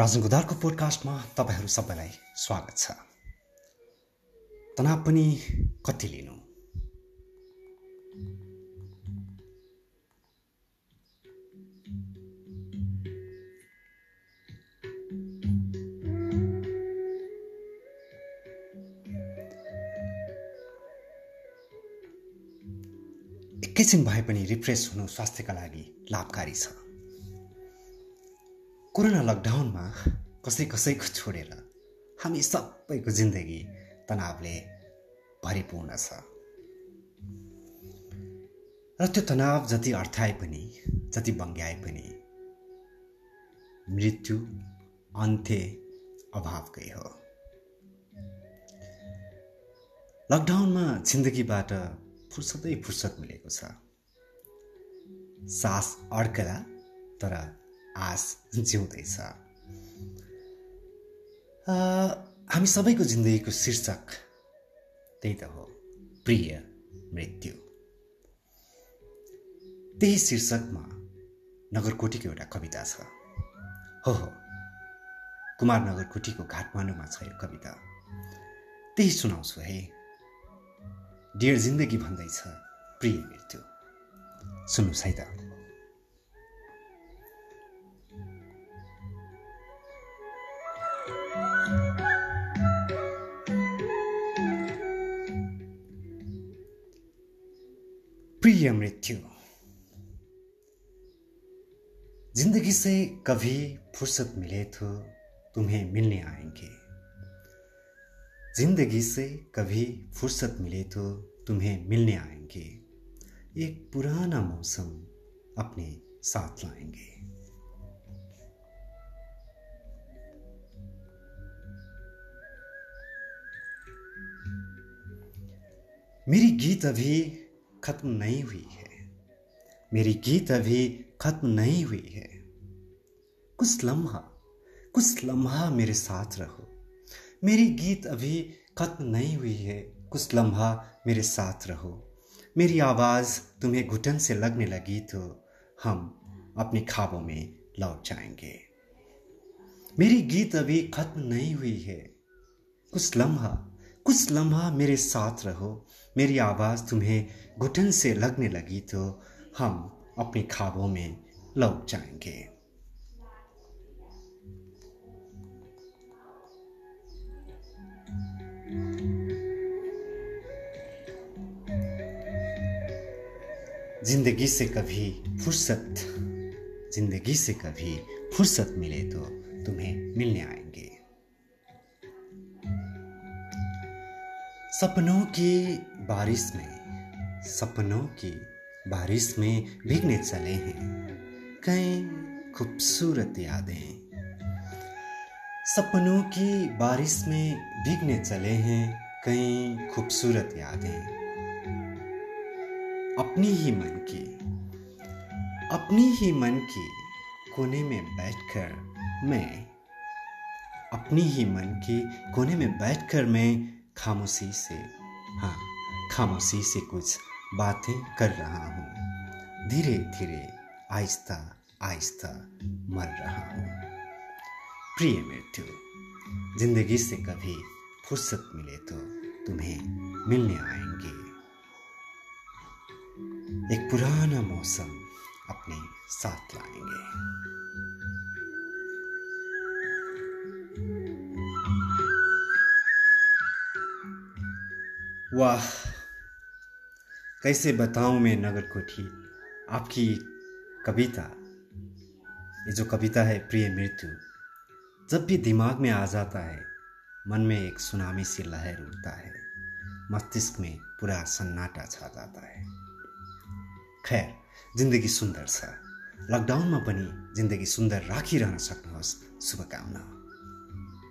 राजन गुदारको पोडकास्टमा तपाईँहरू सबैलाई स्वागत छ। तनाव पनि कति लिनु? एकैछिन भए पनि रिफ्रेस हुनु स्वास्थ्यका लागि लाभकारी छ। कोरोना लकडाउनमा कसै कसैको छोडेर हामी सबैको जिन्दगी तनावले भरिपूर्ण छ। र त्यो तनाव जति अर्थाए पनि जति बङ्ग्याए पनि मृत्यु अन्त्य अभावकै हो। लकडाउनमा जिन्दगीबाट फुर्सदै फुर्सद मिलेको छ। सास अड्कला तर आस जिउँदैछ हामी सबैको जिन्दगीको शीर्षक त्यही त हो प्रिय मृत्यु। त्यही शीर्षकमा नगरकोटीको एउटा कविता छ। हो हो। कुमार नगरकोटीको घाटमाडौँमा छ यो कविता। त्यही सुनाउँछु है। डियर जिन्दगी भन्दैछ प्रिय मृत्यु। सुन्नुहोस् है त। प्रिय मृत्यु। ज़िंदगी से कभी फुर्सत मिले तो तुम्हें मिलने आएँगे। ज़िंदगी से कभी फुर्सत मिले तो तुम्हें मिलने आएँगे। एक पुराना मौसम अपने साथ लाएँगे। मेरी गीत अभी खत्म नहीं हुई है। मेरी गीत अभी खत्म नहीं हुई है। कुछ लम्हा कुछ लम्हा मेरे साथ रहो। मेरी गीत अभी खत्म नहीं हुई है। कुछ लम्हा मेरे साथ रहो। मेरी आवाज़ तुम्हें घुटन से लगने लगी तो हम अपने ख्वाबों में लौट जाएँगे। मेरी गीत अभी खत्म नहीं हुई है। कुछ लम्हा कुछ लम्हा मेरे साथ रहो, मेरी आवाज़ तुम्हें घुटन से लगने लगी तो हम अपने ख्वाबों में लौट जाएँगे। ज़िंदगी से कभी फुर्सत, ज़िंदगी से कभी फुर्सत मिले तो तुम्हें मिलने आएँगे। सपनों की बारिश में, सपनों की बारिश में भीगने चले हैं। कई खूबसूरत यादें सपनों की बारिश में भीगने चले हैं कई खूबसूरत यादें। अपनी ही मन की, अपनी ही मन की कोने में बैठकर मैं, अपनी ही मन की कोने में बैठकर मैं खामोशी से हाँ खामोशी से कुछ बातें कर रहा हूँ। धीरे धीरे आहिस्ता आहिस्ता मर रहा हूँ। प्रिय मृत्यु ज़िंदगी से कभी फुर्सत मिले तो तुम्हें मिलने आएँगे। एक पुराना मौसम अपने साथ लाएँगे। वाह, कैसे बताऊँ मैं नगर कोठी आपकी कविता, ये जो कविता है प्रिय मृत्यु, जब भी दिमाग में आ जाता है, मन में एक सुनामी सी लहर उठता है, मस्तिष्क में पूरा सन्नाटा छा जाता है। खैर जिन्दगी सुन्दर छ लकडाउनमा पनि जिन्दगी सुन्दर राखिरहन सक्नुहोस् शुभकामना।